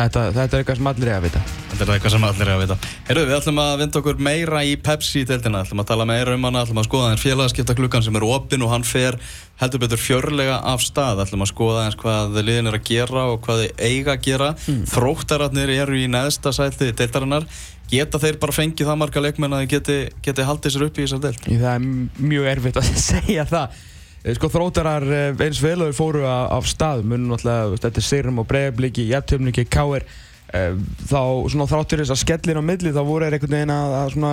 Þetta, þetta er eitthvað sem allir er að vita. Þetta er eitthvað sem allir er að vita. Herru, við ætlum að vinda okkur meira í Pepsi-deltina, ætlum að tala meira um hana, ætlum að skoða þenn félagaskipta klukkan sem er opinn og hann fer heldur betur fjörlega af stað. Ætlum að skoða eins hvað liðin er að gera og hvað þið eiga að gera. Mm. Þróttararnir eru í neðsta sæti deltarinnar. Geta þeir bara fengið það marga leikmenn að þið geti, geti haldið sér upp í þessar delt? Það er mjög erfitt að segja það. Eh, sko þróttarar eh, eins vel og fóru af stað, munum náttúrulega, þetta er Seyrum og Breiðabliki, Jæftöfningi, Káer, eh, þá svona þráttur þess að skellin á milli þá voru þeir einhvern veginn að, að svona,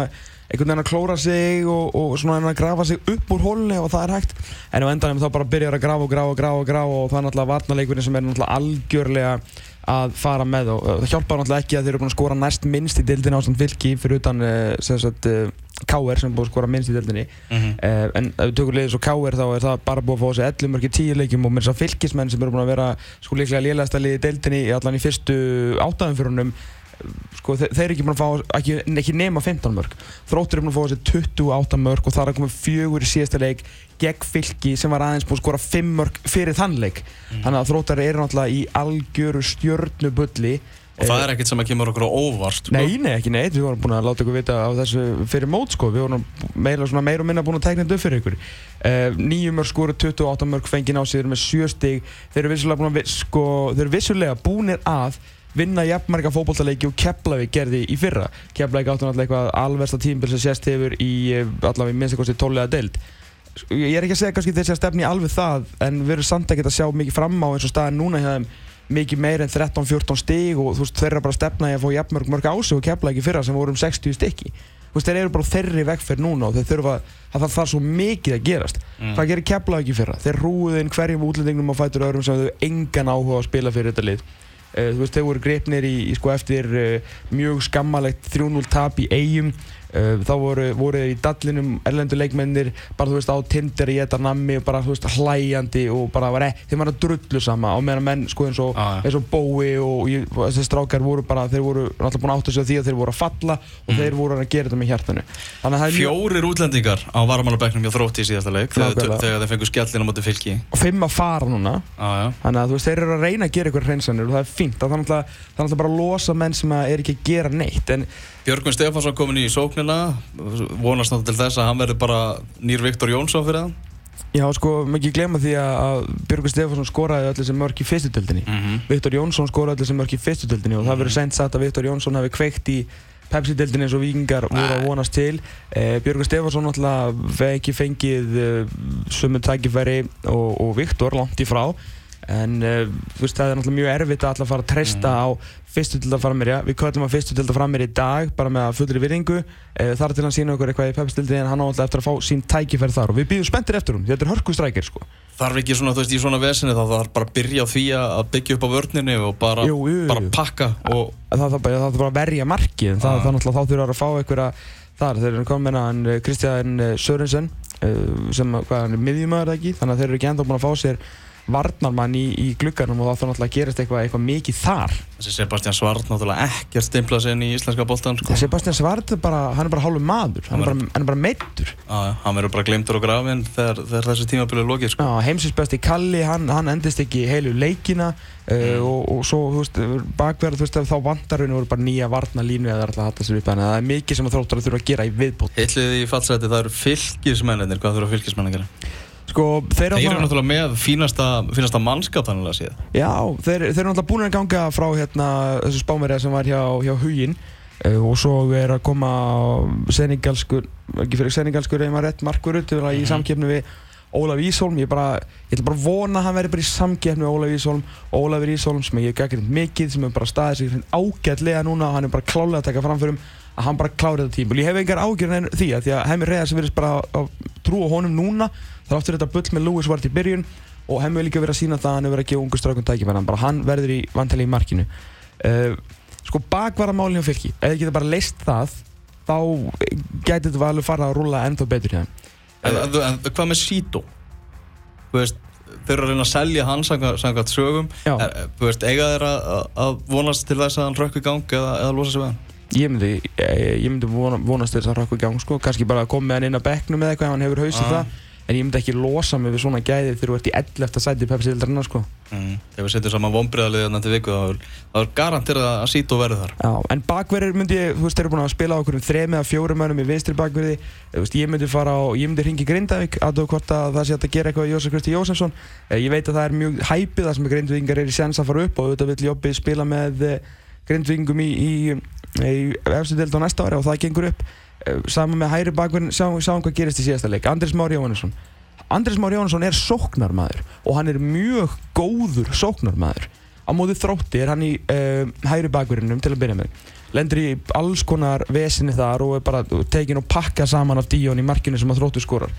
einhvern veginn að klóra sig og, og svona að grafa sig upp úr hólni og það er hægt. En á endanum þá bara byrjar að grafa og grafa og grafa og grafa og það er náttúrulega varnaleikurinn sem er náttúrulega algjörlega að fara með og það hjálpar náttúrulega ekki að þeir eru búin að skora næst minnst í dildin ástand fylki fyrir utan sem sagt K.R. sem búin að skora minnst í deldinni mm -hmm. uh, en ef við tökum leiðis og K.R. þá er það bara búin að fá þessi 11 mörgir 10 leikjum og með þess að fylgismenn sem eru búin að vera sko líklega liðlægsta liði í deldinni allan í fyrstu áttæðanfjörunum sko þeir, þeir eru ekki búin að fá ekki, ekki nema 15 mörg þróttur er búin að fá þessi 28 mörg og það er að koma fjögur í síðasta leik gegn fylgi sem var aðeins búin að skora 5 mörg fyrir þann leik mm. þannig að þróttar eru náttúrulega í algjöru stjörnubulli Og það er ekkert sem að kemur okkur á óvart sko? Nei, nei, ekki neitt. Við vorum búin að láta ykkur vita á þessu fyrir mót sko. Við vorum meira, og minna búin að tegna þetta upp fyrir ykkur. Uh, Nýju mörg skóru, 28 mörg fengið á sig, þeir eru með 7 stig. Þeir eru vissulega búin að, sko, þeir eru vissulega búinir að vinna jafnmarga fókbóltaleiki og Keflavík gerði í fyrra. Keflavík áttu náttúrulega eitthvað alversta tímbil sem sést hefur í eh, allavega minnstakosti tólega deild. Ég er ekki að segja kannski þeir sé að stefni alveg það en við erum samt ekkert að sjá mikið fram á eins og staðin núna hjá þeim mikið meir en 13-14 stíg og þú veist þeir eru bara að stefna í að fá jafnmörg mörg ásög og kepla ekki fyrra sem voru um 60 stykki. Þú veist þeir eru bara þeirri vegferð núna og þeir þurfa að það þarf svo mikið að gerast. Mm. hvað gerir kepla ekki fyrra? Þeir rúðu inn hverjum útlendingum og fætur öðrum sem þau engan áhuga að spila fyrir þetta lið. Uh, þú veist þeir voru greipnir í, í sko eftir uh, mjög skammalegt 3-0 tap í eigum þá voru, voru í dallinum erlendu leikmennir bara þú veist á Tinder í þetta nammi og bara þú veist hlæjandi og bara var ekki, þeim var að drullu sama á meðan menn sko eins og, ah, og Bói og, og þessi strákar voru bara þeir voru alltaf búin að átta sig á því að þeir voru að falla og mm. þeir voru að gera þetta með hjartanu. Fjórir útlendingar á varmálabæknum hjá þrótti í síðasta leik þegar, þeir fengur skjallin á móti fylki. Og fimm að fara núna. Ah, þannig að þú veist þeir eru að reyna að gera eitthvað hreinsanir og það er fínt. Það er alltaf bara að losa menn sem er ekki að gera neitt en Björgvin Stefansson komin í sóknina vonast náttúrulega til þess að hann verður bara nýr Viktor Jónsson fyrir það Já, sko, ekki glemja því að Björgvin Stefansson skoraði allir sem mörg í fyrstutöldinni mm -hmm. Viktor Jónsson skoraði allir sem mörg í fyrstutöldinni og mm -hmm. það verður mhm. sent satt að Viktor Jónsson hafi kveikt í Pepsi-töldinni eins og vikingar voru að vonast til eh, Björgvin Stefansson náttúrulega ekki fengið eh, sumu tækifæri og, og Viktor langt í frá en uh, veist, það er náttúrulega mjög erfitt að alltaf fara að treysta mm. á fyrstu til að fara mér, já, við köllum að fyrstu til að fara mér í dag bara með að fullri virðingu uh, þar til hann sína okkur eitthvað í pepstildi en hann á alltaf eftir að fá sín tækifærð þar og við býðum spenntir eftir hún, þetta er hörkustrækir sko. Þarf ekki svona, þú veist, í svona veseni þá þarf bara að byrja á því að byggja upp á vörninu og bara, jú, jú, jú. bara pakka og... Það þarf bara, bara að verja markið, ah. það, það náttúrulega þá þurfa að fá einhverja þar, þeir eru komin að eh, Kristján Sörensen sem, hvað, hann er miðjumöður ekki, þannig að þeir eru ekki enda búin að fá sér varnarmann í, í glugganum og þá þá náttúrulega gerist eitthvað, eitthvað mikið þar Þessi Sebastian Svart náttúrulega ekkert stimplað sér inn í íslenska bóltan sko. Sebastian Svart er bara, hann er bara hálfur maður hann er bara, hann er bara meittur Hann verður bara glemtur og grafinn þegar, þegar þessi tímabili er lokið sko. Heimsins besti Kalli, hann, hann endist ekki heilu leikina uh, mm. og, og svo veist, bakverð, veist, þá vandar hann voru bara nýja varnalínu eða alltaf hatt að sér upp að það er mikið sem þróttur að þurfa að gera í viðbót Hittlið í fallseti það eru fylgismennir, hvað þurfa fylgismenn að gera? Sko, þeir, þeir eru náttúrulega með fínasta, fínasta mannskap þannig að séð. Já, þeir, þeir eru náttúrulega búin að ganga frá hérna, þessu spámerið sem var hjá, hjá Huginn uh, og svo er að koma seningalskur, ekki fyrir seningalskur eða maður rétt markur út mm -hmm. í mhm. samkjöfnu við Ólaf Ísholm. Ég, bara, ég ætla bara að vona að hann verði bara í samkjöfnu við Ólaf Ísholm. Ólafur Ísholm sem ég hef gaggrind mikið, sem hefur bara staðið sig ágætlega núna og hann er bara klálega að taka framförum að hann bara klári þetta tímul. Ég hef engar ágjörn en því að því að Heimir Reyðars verðist bara að trúa honum núna Það áttur þetta bull með Lewis Ward í byrjun og hefur líka verið að sína það að hann hefur verið að gefa ungu straukum tækifæri bara hann verður í vantæli í markinu uh, sko bakvaramálinn á fylki ef þið geta bara leist það þá getur þetta alveg fara að rúla ennþá betur en, en, en hvað með? Veist, þeir eru að reyna að selja hann samkvæmt sögum er, veist, eiga þeir að, að vonast til þess að hann rökk í gang eða, eða losa sig við hann? Ég myndi, ég, ég myndi vonast til þess að hann rökk í gang sko. kannski bara að koma með hann inn á bekknum eða eitthvað ef hann hefur hausið ah. það en ég myndi ekki losa mig við svona gæði þegar þú ert í 11. sæti í Pepsi-dildarinnar sko. Mm. Ef við setjum saman vonbreiðalið þannig til viku þá er garanterað að sýta og verða þar. Já, en bakverðir myndi ég, þú veist, þeir eru búin að spila á okkur um þrejum eða fjórum mönnum í vinstri bakverði veist, ég myndi fara á, ég myndi ringi Grindavík aðtöðu hvort að það sé að gera eitthvað í Jósef Kristi Jósefsson eh, ég veit að það er mjög hæpið það sem Grindvíkingar er í séns að fara upp og auðvitað vill Jóbi spila með eh, Grindvíkingum í, í, í efstu deild á næsta ári og það gengur upp saman með hæri bakverðin, sjáum sjá hvað gerist í síðasta leik. Andris Már Jóhannesson. Andris Már Jóhannesson er sóknarmæður og hann er mjög góður sóknarmæður á móðu þrótti er hann í uh, hægri bakverðinum til að byrja með. Lendur í alls konar vesinni þar og er bara tekin og pakka saman af Díón í markinu sem að þróttu skorar.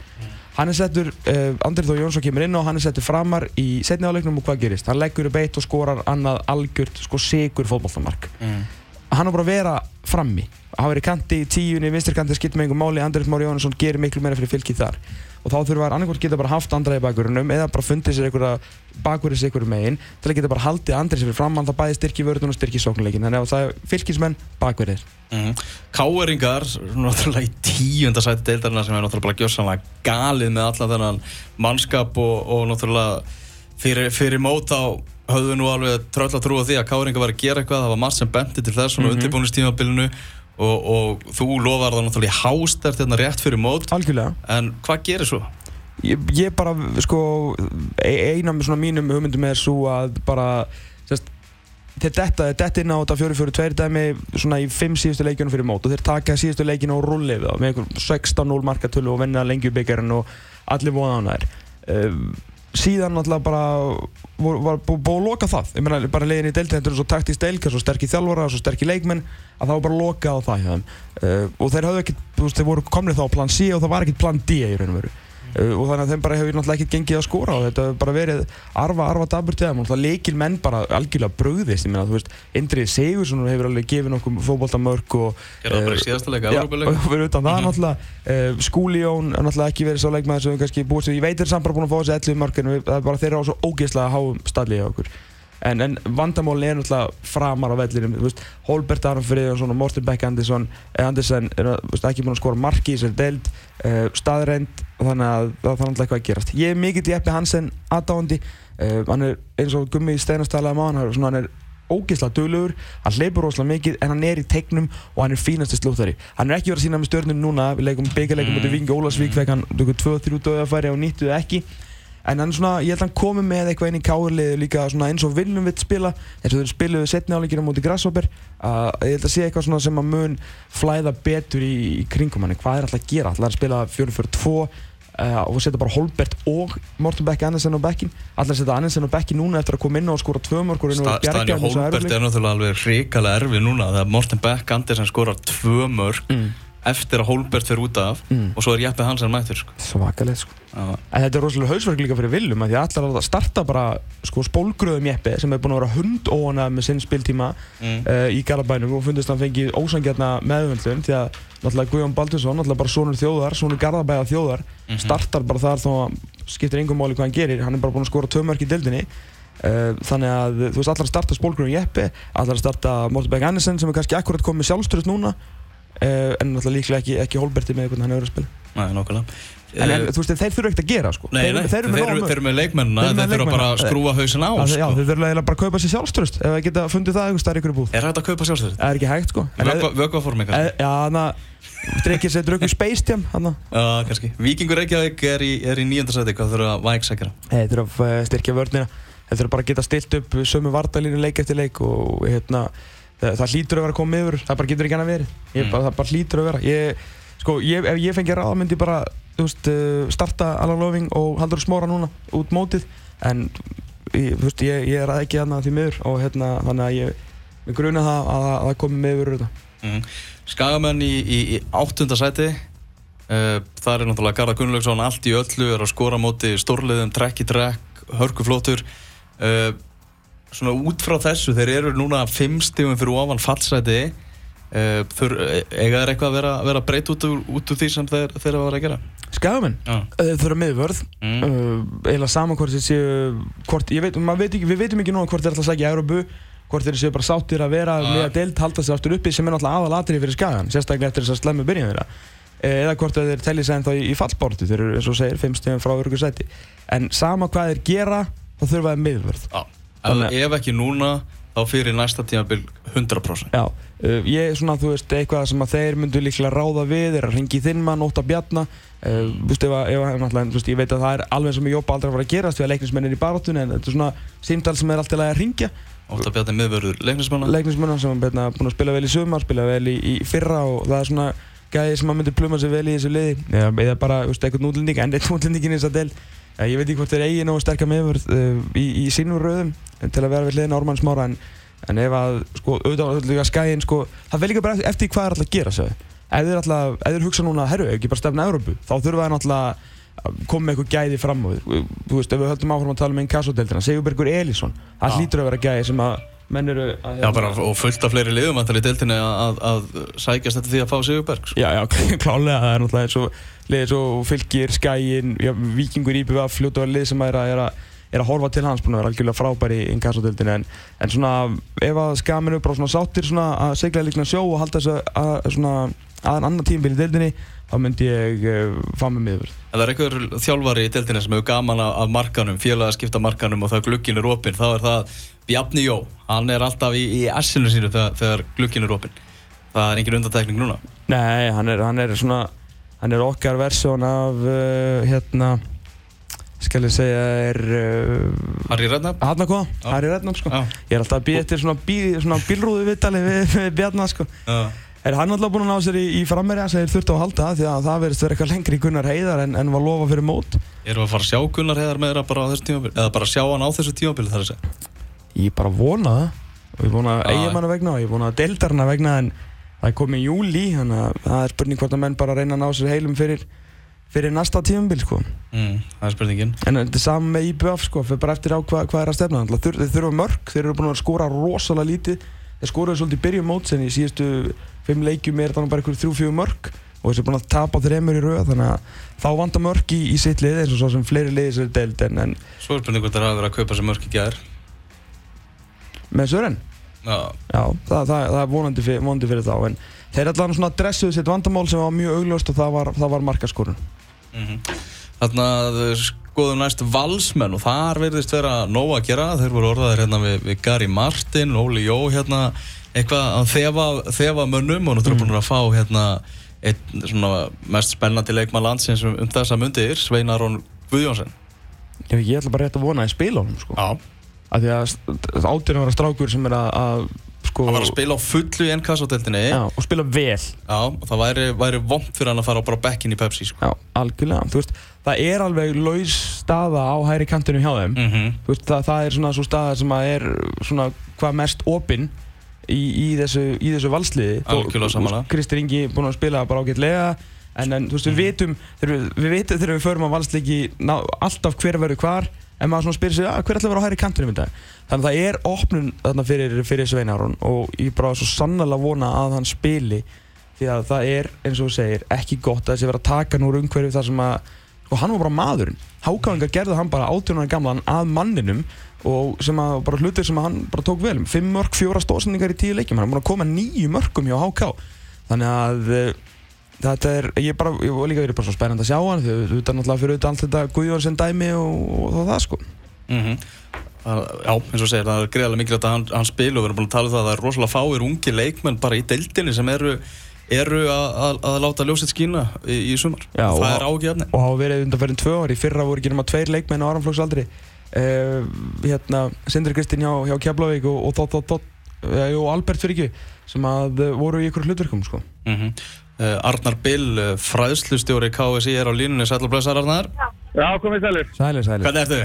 Hann er settur, uh, Andrið Þó Jónsson kemur inn og hann er settur framar í setni áleiknum og hvað gerist? Hann leggur upp eitt og skorar annað algjört, sko sigur fótballtamark mm. hann er bara að vera frammi hann verið kanti í tíunni, vinstir kanti skipt með einhver máli, Andrið Már Jónsson gerir miklu meira fyrir fylgið þar. Og þá þurfa annarkort geta bara haft andra í bakverðunum eða bara fundið sér einhverja bakverðis einhverju megin til að geta bara haldið andrið sér fyrir fram það bæði styrki vörðun og styrki sóknuleikin þannig að það er fylgismenn bakverðir mm -hmm. Káeringar, náttúrulega í tíunda sæti deildarina sem er náttúrulega gjössanlega galið með alla þennan mannskap og, og náttúrulega fyrir, fyrir höfðu nú alveg tröll að trúa því að Káeringar var að gera eitthvað. Það var margt sem bendi til þess svona mm -hmm. undirbúinistímabilinu og, og þú lofar það náttúrulega hástert hérna rétt fyrir mót. Algjörlega. En hvað gerir svo? Ég, ég bara, sko, e, eina af mínum hugmyndum er svo að bara sérst, þetta er inn á þetta 4-4-2 dæmi svona í 5 síðustu leikjunum fyrir mót og þeir taka síðustu leikjunu og rullið með einhver 16-0 markatölu og vinna lengjubyggjarinn og allir voða á nær um, síðan náttúrulega bara var, var búið að loka það. Ég meina bara leiðin í deiltendur svo taktísk deilka svo sterk í þjálfara og svo sterk í leikmenn að það var bara lokað á það uh, og þeir hafðu ekkert, þú veist, þeir voru komnið þá á plan C og það var ekkert plan D í raun og veru og þannig að þeim bara hefur náttúrulega ekkert gengið að skóra og þetta hefur bara verið arfa, arfa dabur til þeim. Og náttúrulega leikil menn bara algjörlega bröðist ég meina þú veist, Indrið Sigursson hefur alveg gefið nokkuð fókbóltamörk og Gerða bara í síðasta leika, Európa-leika og verið utan það náttúrulega uh, Skúli Jón er náttúrulega ekki verið svo leikmaður sem við kannski búist ég veit þeir samt bara búin að fá þessi 11 mörk en það er bara þeirra á svo ógeðslega háum stallið En, en vandamálinn er náttúrulega framar á vellinum, Holbert Friðjónsson og Morten Beck eh, Andersen er ekki búin að skora marki í þessari deild, uh, staðrænt, þannig að það er náttúrulega eitthvað að gerast. Ég er mikið Jeppi Hansen aðdáðandi, uh, hann er eins og Gummi Steinastælaði maður, hann, hann er ógeðslega döglegur, hann leipur rosalega mikið en hann er í tegnum og hann er fínasti slúttari. Hann er ekki verið að sína með stjórnum núna, við leikum byggjarleikum mm. út í Vingi Ólarsvík, mm. hann tökur 2-3 dögafæri og nýttuði ekki en hann svona, ég held að hann komi með eitthvað inn í káðurliðu líka svona eins og viljum við spila eins og þeir spiluðu setni áleikina mútið Grasshopper uh, ég held að sé eitthvað svona sem að mun flæða betur í, í kringum hann. Hvað er alltaf að gera, alltaf að spila 4-4-2 uh, og setja bara Holbert og Morten Beck Andersen á bekkin alltaf setja Andersen á bekkin núna eftir að koma inn og skora tvö mörg Sta, Stani Holbert er náttúrulega alveg hrikalega erfið núna þegar Morten Beck Andersen skora tvö mörg mm eftir að Holbert fyrir út af mm. og svo er Jeppe Hansen mættur sko. Svakalega sko. En þetta er rosalega hausverk líka fyrir Viljum því að allar að starta bara sko spólgröðum Jeppe sem hefur búin að vera hundóana með sinn spiltíma mm. uh, í Garabænum og fundist að hann fengi ósangjarna meðvöldum því að náttúrulega Guðjón Baldursson, náttúrulega bara sonur þjóðar, sonur Garabæða þjóðar mm -hmm. startar bara þar þó að skiptir engum máli hvað hann gerir, hann er bara búin að skora tvö mörk í dildinni uh, þannig að þú veist allar að starta spólgröðum Jeppe, allar að starta Morten Berg Andersen sem er kannski akkurat komið sjálfströðs núna en náttúrulega líklega ekki, ekki Holberti með hvernig hann hefur að spila. Nei, nokkulega En, en þú veist, þeir þurfu ekkert að gera sko. Nei, nei, þeir, eru með leikmennina Þeir þurfu bara að skrúa hausin á sko. Já, þeir þurfu bara að kaupa sér sjálfströst Ef það geta fundið það eitthvað starf ykkur búð. Er þetta að kaupa sjálfströst? Það er ekki hægt sko. Vögvaform eitthvað? Já, þannig að Drikkir sér dröggu Space Jam Já, kannski. Vikingur Reykjavík er í, í nýjöndarsæti Hvað þurfu að vægsækjara? Þeir það, það hlýtur að vera að koma yfir það bara getur ekki hann að vera mm. bara, það bara hlýtur að vera. Ég, sko, ég, ef ég fengi ráð myndi bara veist, uh, starta Alan Loving og Haldur Smóra núna út mótið. En ég, veist, ég, ég er að ekki aðna því miður og hérna, þannig að ég gruna það að það komi með yfir mm. Skagamenn í, í, í áttundasæti uh, það er náttúrulega Garðar Gunnlaugsson allt í öllu er að skora móti stórliðum, trekk í trekk, hörkuflótur uh, svona út frá þessu, þeir eru núna fimm stífum fyrir ofan fallsæti uh, eiga þeir eitthvað að vera, vera breyt út, út úr því sem þeir, þeir eru að vera að gera? Skagamenn, ja. þeir eru miðvörð mm. uh, eiginlega saman hvort þeir séu veit, veit ekki, við veitum ekki núna hvort þeir ætla að segja Európu hvort þeir séu bara sáttir að vera ah. með að deilt halda sér aftur uppi sem er náttúrulega aðal atrið fyrir Skagan sérstaklega eftir þess að slemmu byrjun þeirra eh, eða hvort þeir telli sig ennþá í, fallbortu þeir eru eins og segir 5 stegum frá örgu sæti en sama hvað þeir gera þá þurfa þeir miðvörð Já, ef, ekki núna þá fyrir næsta tímabil 100% Já, uh, ég er svona, þú veist, eitthvað sem að þeir myndu líklega ráða við er að ringi þinn mann, ótt að bjarna. Uh, Þú veist, ef að, ef að, náttúrulega, þú veist, ég veit að það er alveg sem ég jópa aldrei að fara að gerast því að leiknismenn er í barátunni en þetta er svona símdal sem er alltaf að ringja Ótt að bjarni miðvörður leiknismanna. Leiknismenn sem er beina, búin að spila vel í sumar, spila vel í, í fyrra og það er svona gæði sem að myndi pluma sig vel í þessu liði. Eða, bara, þú veist, eitthvað nútlending, en eitt nútlendingin í þess að del Ég veit ekki hvort þeir eigi nógu sterkar meðvörð uh, í, í sínum rauðum til að vera við hliðin Ármann Smára en, en ef að, sko, auðvitað líka skæin, sko, það vel líka bara eftir hvað er alltaf að gera, segðu. Ef þeir alltaf, ef þeir hugsa núna, herru, ekki bara stefna Európu, þá þurfa þeir náttúrulega að koma með eitthvað gæði fram á því. Þú veist, ef við höldum áfram að tala með einn kassodeildina, Sigurbergur Elísson, það hlýtur að vera gæði sem að menn eru að... Já, bara, og fullt af fleiri liðum að tala í deildinni að, að sækjast þetta því að fá Sigurberg, sko. Já, já, klálega, það er náttúrulega eins og liðið svo fylgir, skæin, já, vikingur IBVF, fljóta var lið sem er að, er að, er að horfa til hans, búin að vera algjörlega frábæri í inkassodöldinu, en, en svona ef að skamin upp á svona sáttir svona að segla líkna sjó og halda þessu að, svona aðan annar tímbil í deildinni, þá myndi ég uh, fá mig miður. En það er einhver þjálfari í deildinni sem hefur gaman af markanum, félag að skipta markanum og það glukkinn er opinn, þá er það Bjarni Jó, hann er alltaf í, í essinu sínu þegar, þegar glukkinn er opinn. Það er engin undantekning núna. Nei, hann er, hann er svona hann er okkar versjón af uh, hérna skal ég segja er uh, Harry Redknapp Harry Redknapp sko Já. ég er alltaf að býja eftir svona, bí, svona bílrúðu viðtali við, við Bjarnar sko Já. Er hann alltaf búinn að ná sér í, í frammeira sem þeir þurftu að halda því að það verðist verið eitthvað lengri í Gunnar Heiðar en, en var lofa fyrir mót Erum við að fara að sjá Gunnar Heiðar með þeirra bara á þessu tímabili? Eða bara sjá hann á þessu tímabili þar að segja? ég bara vona það og ég er búinn að Já. eiga manna vegna og ég er búinn að deildarna vegna en það er komið í júli þannig að það er spurning hvort að menn bara reyna að ná sér heilum fyrir fyrir næsta tímabil sko Mm, það er spurningin. En þetta er saman með IBF sko, fyrir bara eftir á hvað, hvað er að stefna. Að Þeir, þurfa mörg, þeir eru búin að skora rosalega lítið. Þeir skoraði svolítið byrjum móts en í síðustu fimm leikjum er þannig bara einhverjum þrjú, fjögur mörg og þessi er búin að tapa þreymur í rauð þannig að þá vantar mörg í, í sitt lið eins og svo sem fleiri liðið sér deild en, en Svo er spurning hvort það er að vera að kaupa sem mörk í gæðir. með Sören, Já. já, það, það, það er vonandi fyrir, vonandi fyrir þá en þeir allan svona dressuðu sitt vandamál sem var mjög augljóst og það var, það var markaskorun. Mm Þannig að skoðum næst valsmenn og þar verðist vera nóg að gera. Þeir voru orðaðir hérna við, við Gary Martin, Óli Jó hérna eitthvað að þefa, þefa mönnum og náttúrulega búin að fá hérna einn svona mest spennandi leikmann landsins um, um þessa mundir, Svein Aron Guðjónsson. Ég, ætla bara rétt að vona að ég spila honum sko. Af því að átjörn var að strákur sem er að, að sko, Hann var að spila á fullu í NKS-hoteltinni já, og spila vel. Já, og það væri, væri vond fyrir hann að fara bara bekkin í Pepsi sko. Já, algjörlega. Þú veist, það er alveg laus staða á hæri kantinu hjá þeim. mm Þú veist, það, það er svona svo staða sem að er svona hvað mest opinn í, í þessu, þessu valsliði. Algjörlega veist, Kristur Ingi búinn að spila bara ágætlega en, en þú veist, við vitum þegar við, við við förum á valsleiki ná, alltaf hver verður hvar en maður spyrir sig, að hver ætla að vera á hæri kantinu mynda? Þannig að það er opnun þarna fyrir, fyrir Svein Aron og ég bara svo sannlega vona að hann spili því að það er, eins og þú segir, ekki gott að þessi vera að taka núr umhverju þar sem að og hann var bara maðurinn. Hákáðingar gerði hann bara 18 ára gamlan að manninum og sem að bara hlutir sem að hann bara tók vel. 5 mörg, 4 stóðsendingar í 10 leikjum. Hann er búin að koma 9 mörgum hjá Háká þannig að uh, þetta er ég, bara, ég var líka verið bara svo spennand að sjá hann því þú veit náttúrulega fyrir auðvitað allt þetta Guðjónsson dæmi og, og, og það sko Mm Já, eins og segir, það er greiðarlega mikilvægt að hann, hann spila og við erum búin að tala um það að það er rosalega fáir ungi leikmenn bara í deildinni sem eru, eru að, láta ljósið skína í, í sumar. Já, það er ágefni. og hafa verið undanferðin tvö ár í fyrra voru ekki nema tveir leikmenn á Aranflóksaldri uh, hérna Sindri Kristinn hjá, hjá Keflavík og, og, og Albert fyrir ekki sem að uh, voru í ykkur hlutverkum sko. Mm Arnar Bill, uh, fræðslustjóri KSI er á línunni, sætla blöðsar Arnar. Já, komið sælir. Sælir, sælir Hvernig ertu?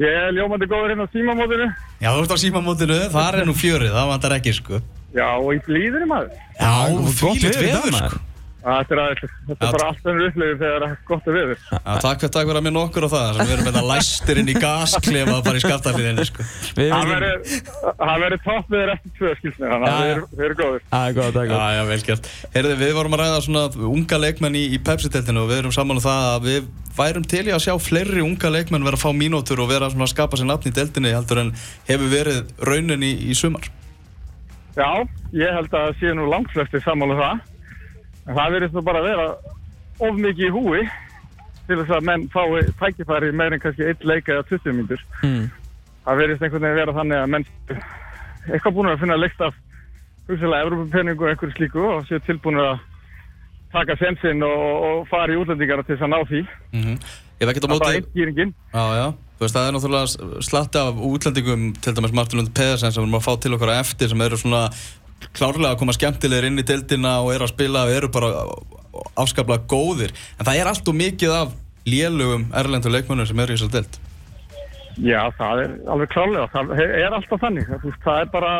Ég er ljómandi góður hérna á símamótinu. Já, þú ert á símamótinu, þar er nú fjörið, það vantar ekki, sko. Já, og í blíðinu maður. Já, dag, veður, maður. sko. Þetta er, að, þetta Já. er bara allt önnur upplifir þegar það er gott að. Já, takk fyrir að minna okkur á það, sem við erum með læstir inn í gasklefa bara í skaftafliðinni, sko. Við Það verður- það verður topp viður eftir tvö skilsni, þannig Já, að já. þið eru- þið eru góður. Það er gott, það er Já, gott já, vel gert. Heyrðu, við vorum að ræða svona unga leikmenn í, í Pepsi-teltinu og við erum saman um það að við værum til í að sjá fleiri unga leikmenn vera að fá mínútur og vera svona að skapa sér nafn í teltinu heldur en hefur verið raunin í, í sumar. Já, ég held að það séu nú langflesti sammála um það. En það verðist nú bara að vera of mikið í húi til þess að menn fái tækifæri meir en kannski eitt leika eða 20 mínútur. Mm. Það verðist einhvern veginn vera þannig að menn eitthvað búin að finna leikt af hugsalega Európa-penningu og einhverju slíku og séu tilbúin að taka sensinn og, og fara í útlendingarna til þess að ná því. Mm á Það er bara einn gýringin. Já, já, veist, það er náttúrulega slatti af útlendingum, til dæmis Martin Lund Pedersen sem við erum að fá til okkar eftir sem eru svona klárlega að koma skemmtilegir inn í deildina og eru að spila og eru bara afskaplega góðir en það er allt og mikið af lélugum erlendur leikmönnum sem eru í þessar deild Já, það er alveg klálega. Það er alltaf þannig. Það, það er bara,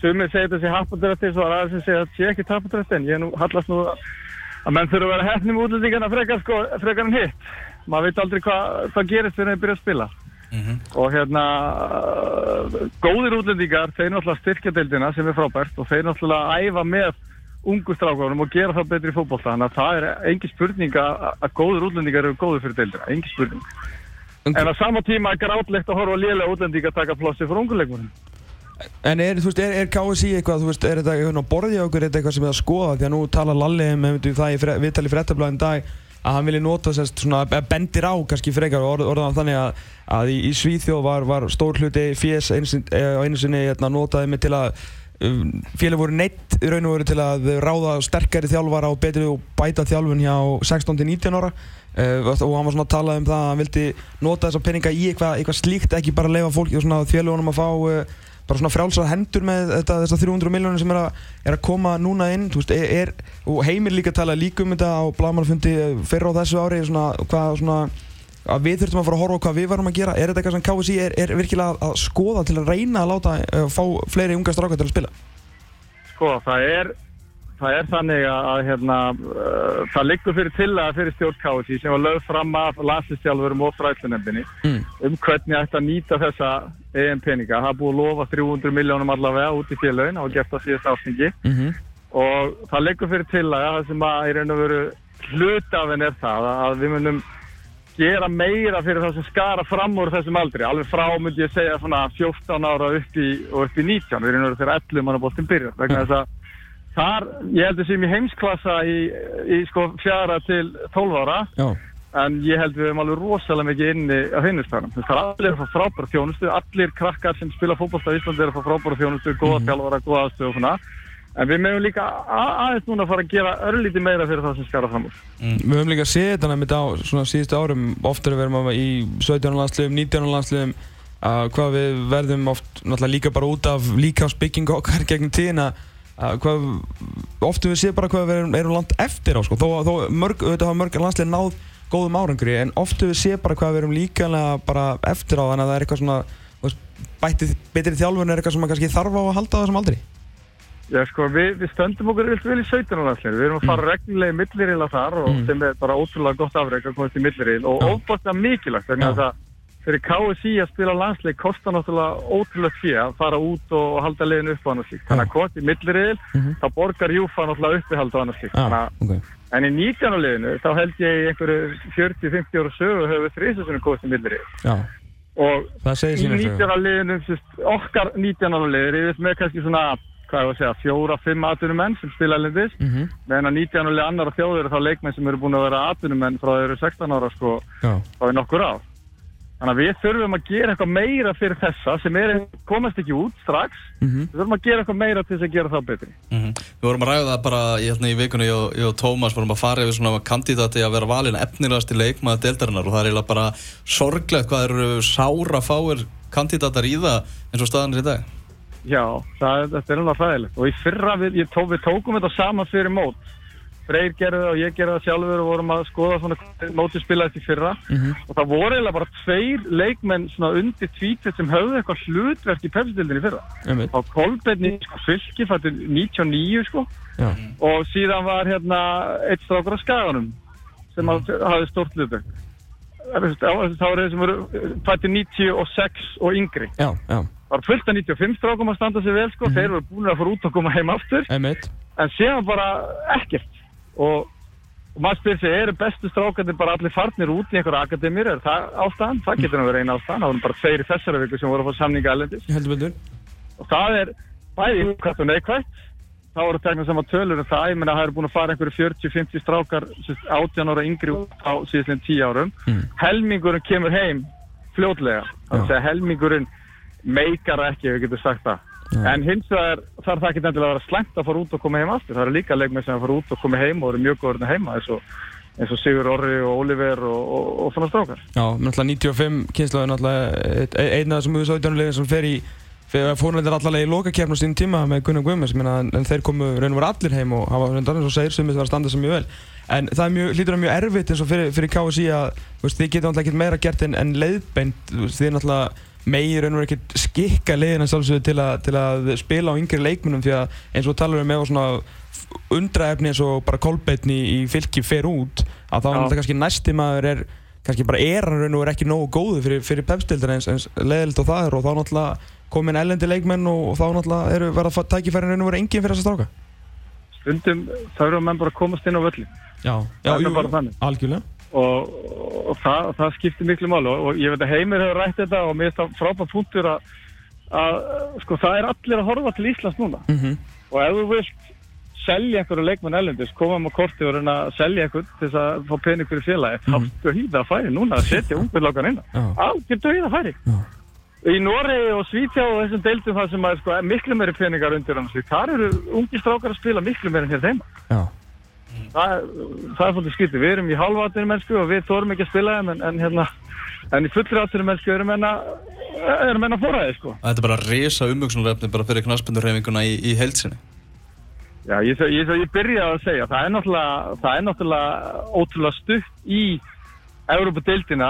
sumið segir þessi happadrætti, svo er aðeins sem segir að sé ekki happadrætti, en ég nú hallast nú að menn þurfa að vera hefni með útlendingarna frekar, sko, frekar en hitt. Maður veit aldrei hvað hva gerist þegar þeir byrja að spila. Og hérna, uh, góðir útlendingar, þeir náttúrulega styrkja deildina sem er frábært og þeir náttúrulega æfa með ungu strákunum og gera það betri í fótbolta. Þannig að það er engin spurning að, góðir útlendingar eru góðir fyrir deildina, engin spurning. En á sama tíma er grátlegt að horfa lélega útlendinga taka plossi fyrir unguleikunum. En er, þú veist, er, er KSI eitthvað, þú veist, er þetta eitthvað á borði á okkur, er þetta eitthvað sem er að skoða? Því að nú tala Lalli um, það í fre, viðtali fréttablaðin dag að hann vilja nota sérst svona, bendir á kannski frekar og orð, orðan þannig að, að í, í Svíþjóð var, var stór hluti fjés sinni, á einu sinni hérna, notaði mig til að um, félag voru neitt í raun og veru til að ráða sterkari þjálfara og betri og bæta þjálfun hjá 16-19 ára. Uh, og hann var svona að tala um það að hann vildi nota þessa peninga í eitthvað, eitthvað slíkt ekki bara leifa fólki og svona félagunum að fá uh, bara svona frjálsar hendur með þetta, þessar 300 miljónir sem er að, er að koma núna inn. Veist, er, er, og Heimir líka tala líka um þetta á Blamanfundi fyrra á þessu ári svona, hvað, svona, að við þurftum að fara að horfa á hvað við varum að gera er þetta eitthvað sem KSI er, er virkilega að, að skoða til að reyna að láta uh, fá fleiri unga strákar til að spila Sko, það er, það er þannig að, að hérna, uh, það liggur fyrir til að fyrir stjórn KSI sem var lögð fram af landslistjálfurum og fræðslunefndinni mm. um hvernig ætti að nýta þessa EM peninga. Það búið að lofa 300 miljónum allavega út í félagin og gert það síðast ásningi mm -hmm. og það liggur fyrir til að að raun og veru hlutafinn er það að við munum gera meira fyrir það sem skara fram úr þessum aldri, alveg frá myndi ég segja svona 14 ára upp í, upp í 19, við erum verið þegar 11 manna bóltinn byrjar, vegna þess að þar, ég held að sem í heimsklassa í, í sko fjara til 12 ára, Já, en ég held við erum alveg rosalega mikið inni á hinnustæðanum, það er allir að fá frábæra þjónustu, allir krakkar sem spila fótballstað í Íslandi er að fá frábæra þjónustu, góða þjálfara, góða aðstöð og svona, en við meðum líka aðeins núna að fara að gera örlítið meira fyrir það sem skara fram úr. Við höfum líka séð þetta nefnir á svona síðustu árum oftar við erum í 17. landsliðum, 19. landsliðum að hvað við verðum oft náttúrulega líka bara út af líkafsbyggingu okkar gegn tíðina að hvað oft við séð bara hvað við erum, erum langt eftir á sko. þó, þó mörg, auðvitað hafa mörg landslið náð góðum árangri en oft við séð bara hvað við erum líkalega bara eftir á þannig að það er eitthvað svona bætið betri þjálfun er eitthvað sem maður kannski þarf á að halda á þessum aldri Já, sko, við, við stöndum okkur vilt vel í 17. landsleir. Við erum að fara reglulega í milliril af þar og Mm. sem er bara ótrúlega gott afreg að komast í milliril og Já. óbúinlega mikilvægt vegna Já. þess að fyrir KSI að spila landsleik kostar náttúrulega ótrúlega fyrir að fara út og halda liðinu upp á annars slíkt. Þannig að komast í milliril, Mhm. þá borgar Júfa náttúrulega uppihald á annars slíkt. Já, Þannig að- ok En í 19. liðinu, þá held ég einhverju 40-50 ára sögu höfum við þrísasunum komast í milliril. Og það í sína sögu. 19. liðinu, sérst, okkar 19. liður, ég veist með kannski svona, hvað ég var að segja, fjóra, fimm atvinnumenn sem spila lindis Mhm, meðan að 19 áli annara þjóður eru þá leikmenn sem eru búin að vera atvinnumenn frá þeir eru 16 ára sko þá er nokkur á þannig að við þurfum að gera eitthvað meira fyrir þessa sem er, komast ekki út strax. Mhm. Við þurfum að gera eitthvað meira til þess að gera þá betri. Mhm. Við vorum að ræða það bara í, hérna, í vikunni ég og, ég og Tómas vorum að fara yfir svona kandidati að vera valin efnilegast í leikmaða deildarinnar og það er eiginlega bara sorglegt hvað eru sára fáir kandidatar í það eins og staðan er í dag já, það, þetta er alveg hræðilegt. Og í fyrra við, ég tó, við tókum þetta saman fyrir mót. Freyr gerði það og ég gerði það sjálfur og vorum að skoða svona mótið spilaðist í fyrra. Mhm. og það voru eiginlega bara tveir leikmenn svona undir tvítið sem höfðu eitthvað hlutverk í pepsitildinni í fyrra. Einmitt. á Kolbeinni sko, fylki fættur 99 sko. Já, og síðan var hérna eitt strákur á skaganum sem mm. hafði stort hlutverk. Það eru þeir sem voru fættir 96 og yngri. Já, já, var fullt af 95 strákum að standa sig vel sko. Þeir voru búin að fara út og koma heim aftur. Einmitt. En séðan bara ekkert. Og, og maður spyr sig, eru bestu strákarnir bara allir farnir út í einhverja akademir er það ástæðan? Það getur nú verið eina ástæðan. Það voru bara tveir í þessari viku sem voru að fá samninga betur. Og það er bæði hvað og neikvægt þá eru tegna saman tölur en það, ég meina það eru búin að fara einhverju 40-50 strákar sem sagt, 18 ára yngri á síðastlega 10 árum. Mm. helmingurinn kemur heim fljótlega, þannig að helmingurinn meikar ekki, við getum sagt það. Já. en hins vegar þarf það ekki endilega að vera slæmt að fara út og koma heim aftur, það eru líka leikmenn sem að fara út og koma heim og eru mjög góður heima eins og, eins og Sigur Orri og Oliver og, og, og svona strákar. Já, náttúrulega 95 kynnslóð er náttúrulega ein- einn af þessum USA-djónulegin sem fer í að fórnættir allavega í lokakefn á sínum tíma með Gunnar meina, en þeir komu raun og veru allir heim og hafa reyndar eins og segir sem þetta var að standa sem mjög vel. En það er mjög, hlýtur að mjög erfitt eins og fyrir, fyrir KSI að veist, þið getur náttúrulega ekkert meira gert en, en leiðbeint, þið náttúrulega raun og veru ekkert skikka leiðina sjálfsögðu til, að- til að spila á yngri leikmunum því að eins og talar um með svona undraefni eins og bara kolbeitni í, fylki fer út að þá er Já. náttúrulega kannski næsti maður er kannski bara er hann raun og veru ekki nógu góðu fyrir, fyrir pepstildar eins, eins leðilt og það er og þá náttúrulega komin ellendi leikmenn og, og þá náttúrulega eru verða tækifærin raun og veru engin fyrir þessa stráka. Stundum þá eru menn bara að komast inn á völli Já, er bara þannig. algjörlega og, og það, það skiptir miklu máli. Og, og ég veit að Heimir hefur rætt þetta og mér finnst það frábært punktur að, að sko það er allir að horfa til Íslands núna. Mm og ef þú vilt selja einhverju leikmenn ellendis, koma með korti og reyna að selja einhvern til þess að fá pening fyrir félagi, þá Mhm. ertu hýða að færi núna að setja ungverðlákan inn. Já. algjör döið að færi Já. í Noregi og Svítjá og þessum deildum það sem er sko, miklu meiri peningar undir hann þar eru ungi strákar að spila miklu meiri hér þeim Já, það, það er svolítið skytið, við erum í halvatinu mennsku og við þórum ekki að spila þeim en, en hérna en í fullri átinu mennsku erum menna erum menna fóræði sko Þetta er bara að risa umvöksunarefni bara fyrir knaspindurheifinguna í, í heilsinni. Já, ég, ég, ég, ég byrjaði að segja, það er náttúrulega, það er náttúrulega ótrúlega stutt í Európa-deildina,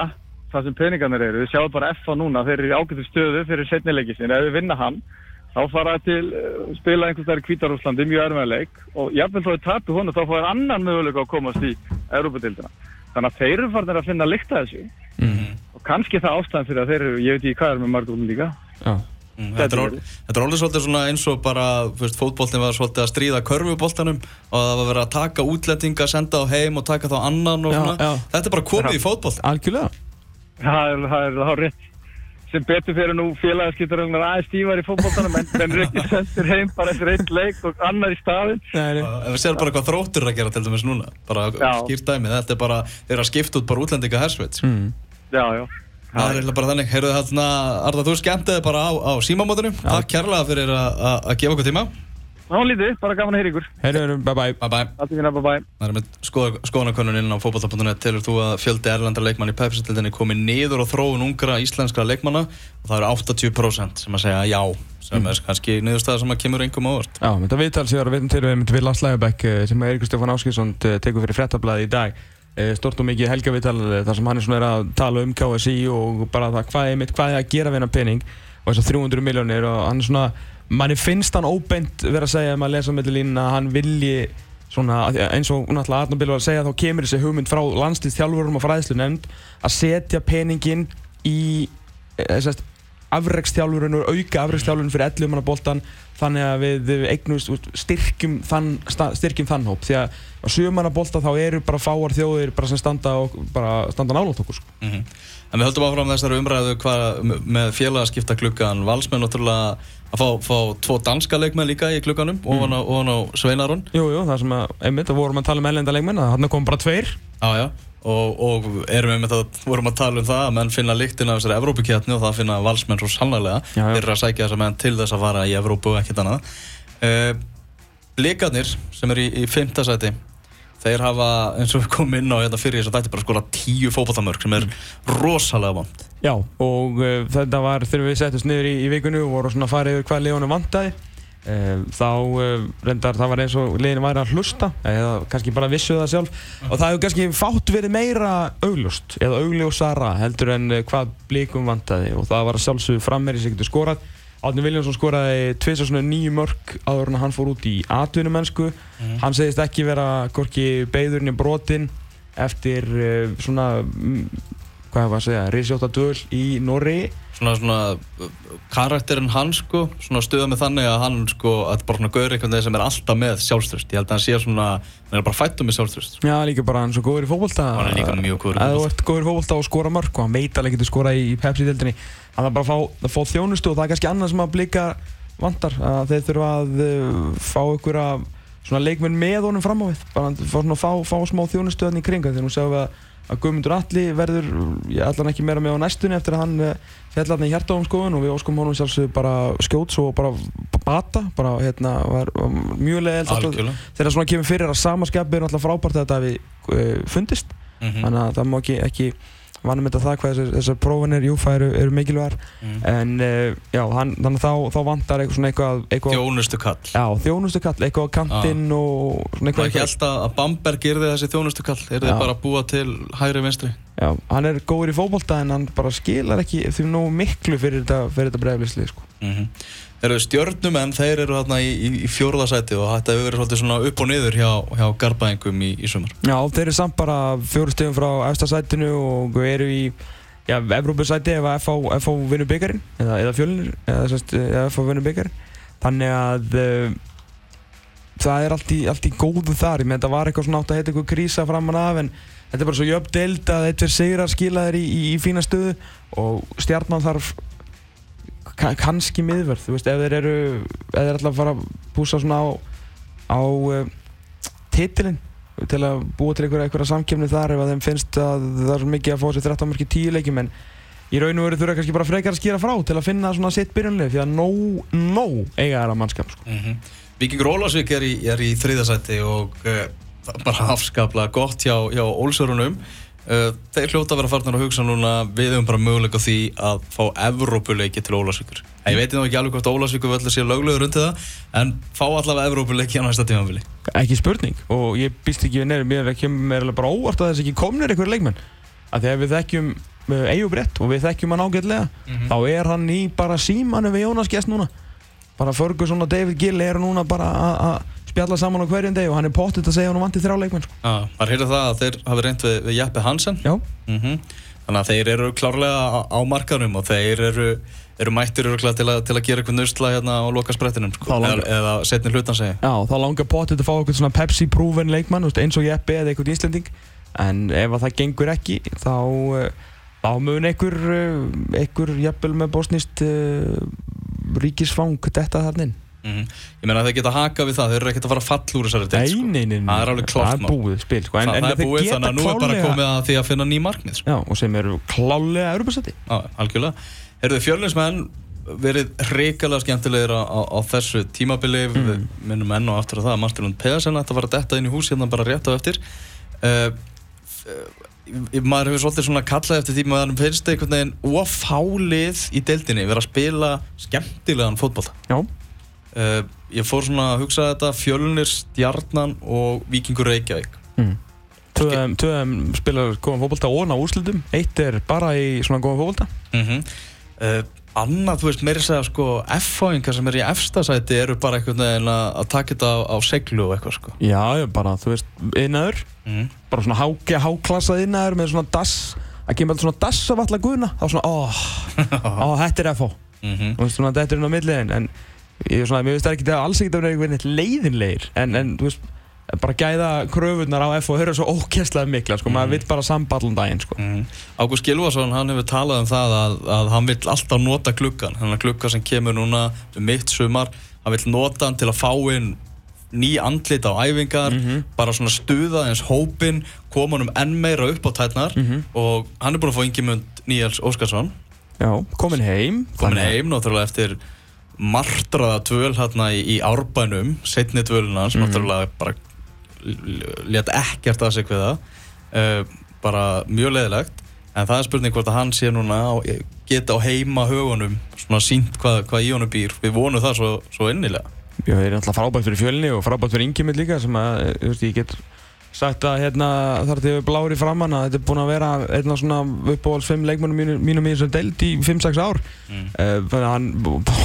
það sem peningarnir eru. Við sjáum bara FA núna, þeir eru í ágættu stöðu fyrir setnileiki sinni. Ef við vinna hann, þá fara til uh, spila einhvers þar í Kvítarúslandi, mjög erfiðarleik og jafnveg þó þau tapu honu, þá fáir annan möguleika að komast í Európa-deildina. Þannig að þeir eru farin að finna að lykta þessu mm. og kannski það ástæðan fyrir að þeir eru, ég veit ekki hvað er með margum líka. já, Mm, Þetta er, er alveg svolítið svona eins og bara, þú veist, fótboltin var svolítið að stríða körfuboltanum og það var verið að taka útlendinga, senda á heim og taka þá annan og Já, svona. já. Þetta er bara komið í fótboltin. algjörlega Það er, það er, það er. Sem betur fyrir nú félagaskiptarögnar aðeins stífar í fótboltanum en, en Rikki sendir heim bara eftir einn leik og annar í. Ef við séum bara hvað þróttur er að gera til dæmis núna, bara skýrt dæmi, þetta er bara, þeir eru að skipta út bara útlendinga hersveit. Mm. Já, já. Það er bara þannig, heyrðu þarna, Arda, þú skemmtiði bara á, á símamótunum, takk kærlega fyrir að gefa okkur tíma. Var lítið, bara gaman að heyra ykkur. Heyrðu, bye bye Bye bye. Allt í fina, bye bye. Það er með skoðanakönnun inn á fótballta.net telur þú að fjöldi erlendra leikmann í Pepsi-tildinni komi niður á þróun ungra íslenskra leikmanna? Og það eru 80% sem að segja já sem er kannski niðurstaða sem að kemur engum á orð Já, þetta viðtal sem ég var að veitum til við myndum við Lars Lægabæk sem Eiríkur Stefán Áskilsson tekur fyrir frettablaði í dag. Eh, stort og mikið helgaviðtal eh, þar sem hann er svona er að tala um KSI og bara það hvað er mitt, hvað er að gera við hennar pening. Og þessar 300 miljónir og hann er svona manni finnst hann óbeint vera að segja um að lesa með línu að hann vilji svona, eins og náttúrulega Arnur Bill var að segja þá kemur þessi hugmynd frá landslýstþjálfurum og fræðslu nefnd að setja peningin í þessast afrekstjálfurinn og auka afrekstjálfurinn fyrir 11 manna boltan þannig að við eignumst styrkjum þann, þann hóp. Því að á 7 manna bolta þá eru bara fáar þjóðir bara sem standa, standa nálátt okkur sko. mm En við höldum áfram þessari umræðu hvað, með félagaskipta klukkan valsmenn náttúrulega að fá, fá tvo danska leikmenn líka í klukkanum ofan á, ofan á Sveinaron. Jú, jú, það sem að, einmitt, það vorum að tala um ellenda leikmenn að hann kom bara tveir. Já, já Og, og erum við með það, vorum að tala um það að menn finna lyktin af þessari Evrópukjarni og það finna valsmenn svo sannlega eru að sækja þessa menn til þess að fara í Evrópu og ekkert annað. Uh, Blikarnir sem eru í, í fymta sæti þeir hafa, eins og við komum inn á hérna fyrir þess að þetta bara skora tíu fótballtamörk sem er rosalega vond. Já, og uh, þetta var þegar við settumst niður í, í vikunni og vorum svona að fara yfir hvað liðunum vantaði. Uh, þá uh, reyndar það var eins og liðinu væri að hlusta eða kannski bara vissu það sjálf. Og það hefur kannski fátt verið meira augljóst eða augljósara heldur en hvað blíkum vantaði. Og það var að sjálfsögðu frammeri sem getur skorað Átni Viljánsson skoraði tvisa svona nýju mörg áður en hann fór út í atvinnumennsku hann segist ekki vera hvorki beigðurinn í brotin eftir uh, svona mm, hvað var að segja, risjóta döl í Norri svona svona karakterinn hann sko, svona stuða með þannig að hann sko, að er bara svona gaur einhvern veginn sem er alltaf með sjálfströst, ég held að hann sé svona hann er bara fættum með sjálfströst Já, líka bara hann er svo góður í fótbolta. Hann er líka mjög góður í þú fótbolta. ert góður í fótbolta og skora mörg og hann veit alveg getur skora í, Pepsi-dildinni hann er bara að fá, fá þjónustu og það er kannski annað sem að blika vantar að þeir þurfa að uh, fá svona leikmenn með honum fram á við. Bara fá, fá, fá smá þjónustöðan í kringa þegar sjáum við að, að Guðmundur Alli verður allan ekki meira með á næstunni eftir að hann uh, fjall hann í hjartáðumskoðun og við óskum honum sjálfsög bara skjóts og bara bata bara hérna var, var mjög leðilt þegar svona kemur fyrir að samaskapið er náttúrulega frábært að þetta hafi uh, fundist Mhm. þannig að það má ekki, ekki vannum þetta það hvað þessar, þessar prófanir júfa eru, eru mikilvægar. Mhm. en uh, já, hann, þannig að þá, þá vantar eitthvað svona eitthvað, eitthvað Þjónustu kall. Já, þjónustu kall, eitthvað á kantinn og svona eitthvað, Maður held að að Bamberg yrði þessi þjónustu kall Er þið bara að búa til hægri vinstri já, hann er góður í fótbolta en hann bara skilar ekki því nógu miklu fyrir þetta, þetta bregðlisli sko. mm -hmm. Þeir eru stjörnumenn, þeir eru hérna í, í, fjórðasæti og þetta hefur verið svona upp og niður hjá, hjá garbaðingum í, í sumar já, þeir eru samt bara fjóru stegum frá efsta sætinu og eru í ef að FH, vinnur byggarinn eða, eða fjölunir eða, eða FH vinnur byggarinn þannig að uh, það er allt í, allt í góðu þar ég með þetta var eitthvað svona átt að heita eitthvað krísa framan af en þetta er bara svo jöfn deild að eitthvað sigrar skila þér í, í, í fína stöðu og stjarnan þarf ka kannski miðverð þú veist ef þeir eru ef þeir ætla að fara að púsa svona á á uh, titilinn til að búa til einhverja, einhverja samkefni þar ef að þeim finnst að það er mikið að fá sér 13 mörki 10 leikjum en í raun og veru þurfa kannski bara frekar að skýra frá til að finna svona sitt byrjunlega því að nóg, nóg eiga þær að mannskap sko. mm -hmm. Víkingur Ólasvík er í, er í þriðasæti og uh, það er bara afskaplega gott hjá, hjá Ólsörunum uh, Þeir hljóta að vera farnar að hugsa núna við höfum bara möguleika því að fá Evrópuleiki til Ólasvíkur En ég veit nú ekki alveg hvort Ólasvíkur völdur sér löglegur undir það en fá allavega Evrópuleiki á næsta tímanfili ekki spurning og ég býst ekki við mér er ekki mér er bara óvart að þess ekki komnir einhverju leikmenn. Að að við þekkjum uh, Eyju Brett og við þekkjum hann ágætlega Mhm. þá er hann í bara símanu við Jónas Gest núna. Bara Ferguson og David Gill eru núna bara að spjalla saman á hverjum deg og hann er pottitt að segja hann vanti þrjá leikmenn sko. Já, maður heyrði það að þeir hafi reynd við, við Jeppe Hansen. Já, mm Þannig að þeir eru klárlega á, á markanum og þeir eru, eru mættir til, til að gera eitthvað nusla hérna á loka sprettinum sko. Það langar- eða, setni hlutan segi Já, þá langar potið að fá eitthvað svona Pepsi-prúven leikmann, eins og Jeppe eða eitthvað Íslanding en ef að það gengur ekki þá, uh, þá mun einhver, uh, einhver jafnvel með bosnist uh, ríkisfang detta þarna inn mm Ég meina þeir geta haka við það, þeir eru ekkert að fara að falla úr þessari deild, sko. nei, nei, nei, Það er alveg klárt Það er búið spil, sko. En, Það, en það er búið þannig að nú er bara komið að því að finna ný markmið sko. Já, og sem eru klálega Europasæti Já, algjörlega. Herðu fjörlinsmenn verið hrikalega skemmtilegir á, á, á þessu tímabili. Mm. við minnum enn og aftur á það að Martin Lund Pedersen ætti að fara að detta inn í hús hérna bara rétt á eftir. Uh, uh, maður hefur svolítið svona kallað eftir því maður finnst það einhvern veginn ofálið í deildinni vera að spila skemmtilegan fótbolta. Já, uh, ég fór svona að hugsa þetta fjölnir, stjarnan og vikingur Reykjavík. Mm. Tvöðum, tvöðum spilar góðan fótbolta og ná úrslutum Eitt er bara í svona góðan fótbolta. Mm uh, annað, þú veist, meiri segja sko F-fáingar sem er í efstasæti eru bara einhvern veginn að taka þetta á, á seglu og eitthvað sko. Já, já, bara, þú veist, innaður mm. bara svona há, háklassað innaður með svona dass. Að kemur alltaf svona dass af alla guðuna þá svona, ó, ó, þetta er Mm -hmm. og svona þetta er inn á milliðin en ég er svona, mér finnst það ekki það alls ekki að vera einhvern veginn leiðinleir en, en þú veist, bara gæða kröfunar á FH höra svo ókjærslega mikla, sko, maður vill bara samballan daginn, sko. Mm. Ágúst Gilvason, hann hefur talað um það að, að hann vill alltaf nota gluggan hann er glugga sem kemur núna um mitt sumar, hann vill nota hann til að fá inn ný andlit á æfingar bara svona stuða eins hópin koma hann um enn meira upp á tætnar og hann er búin að fá Ingimund Níels Óskarsson. Já, komin heim. Komin heim náttúrulega eftir martraða tvöl hérna í, í árbænum setni tvöluna sem náttúrulega bara let ekkert að sig við það. Uh, bara mjög leðilegt en það er spurning hvort að hann sé núna á, geta á heima högunum svona sínt hvað, hvað í honum býr. Við vonum það svo, svo innilega. Já, það er alltaf frábært fyrir fjölni og frábært fyrir yngjumil líka sem að, þú veist, ég get sagt að hérna þar til við blári framann að þetta er búin að vera einn af svona uppáhalds fimm leikmennum mínum, mínum í þessari deild í 5-6 ár. Mm. uh, þannig að hann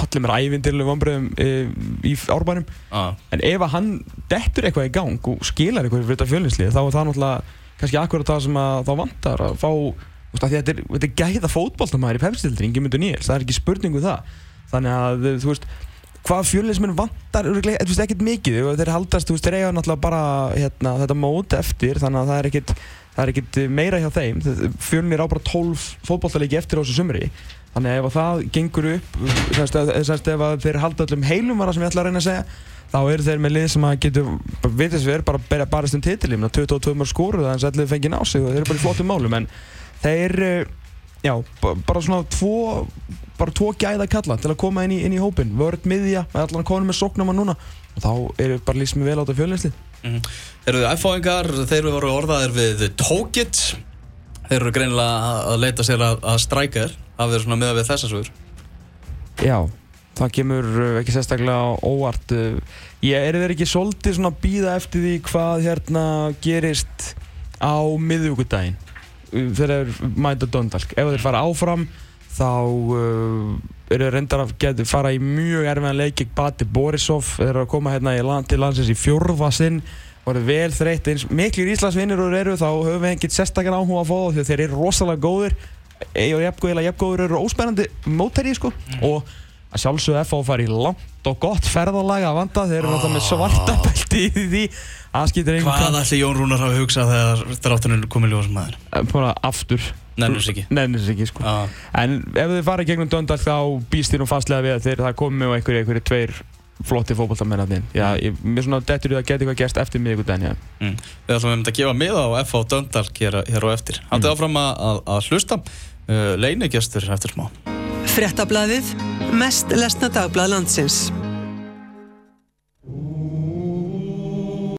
allir mér ævindirlega vonbröðum uh, í árbænum. Ah, en ef að hann dettur eitthvað í gang og skilar eitthvað fyrir þetta fjölnislið þá er það náttúrulega kannski akkurat það sem að þá vantar að fá að þetta er, þetta er gæða fótboltamæður í pepsildri, Ingi Mundur Níels, það er ekki spurningu það. Þannig að þú veist hvað fjölnismenn vantar, ekkert mikið þeir haldast, þeir eiga náttúrulega bara hérna, þetta mót eftir þannig að það er ekkert, það er ekkert meira hjá þeim. Fjölnir á bara 12 fótbolltalegi eftir á þessu sumri. Þannig að ef að það gengur upp semst, semst, ef að þeir halda öllum heilum sem ég ætla að reyna að segja þá eru þeir með lið sem að getur vitið sem við erum bara að berja barist um titilífna 22 mörg skóru þannig að allir fengið ná sig og þeir eru bara í flottum málum. En þeir eh, já, ba- bara svona tvo bara tvo gæða kalla til að koma inn í, inn í hópin vörð miðja, allan konum með sóknum núna. Og þá eru bara líst mér vel á þetta fjölinslið Mm Eru þið F-fáingar, þeir voru orðaðir við Tókit. Þeir eru greinilega að leita sér að, að stræka þér. Það verður svona meða við þessa sögur? Já, það kemur uh, ekki sérstaklega óvart. Uh, Ég er þeir ekki svolítið svona að býða eftir því hvað hérna gerist á miðvíkudaginn uh, þegar þeir mæta Döndalk ef þeir fara áfram þá uh, eru reyndar að geta fara í mjög erfiðan leik gegn Bati Borisov. Þeir eru að koma hérna land, til landsins í fjórfa sinn. Voru vel þreytt eins miklir Íslandsvinnir og eru þá höfum við ekkert sérstaklega áhuga að fá þá því að þeir eru rosalega góðir. Og jafngóðilega jafngóður eru óspennandi mótæri sko. Og að sjálfsögðu FH fari langt og gott ferðalag að vanda. Þeir eru náttúrulega með svarta belti í því. Það skýtur einhvern Hvað ætli Jón Rúnar hafi hugsað þegar dráttunum komið ljósum maður? bara aftur Nennir þess ekki. Nefnir sér ekki sko. Já, en ef þið farið gegnum Döndal þá býst þér nú fastlega við að þeir það komi og einhverju einhverju tveir flotti fókbaltamennarnir já, ég, mér svona dettur í það að geta eitthvað gerst eftir miðvikudaginn já. mm. Við ætlum að gefa miða á F á Döndalk hér, hér á eftir. Haldið áfram að, að, að hlusta. Uh, Leinigestur eftir smá. Fréttablaðið, mest lesna dagblað landsins.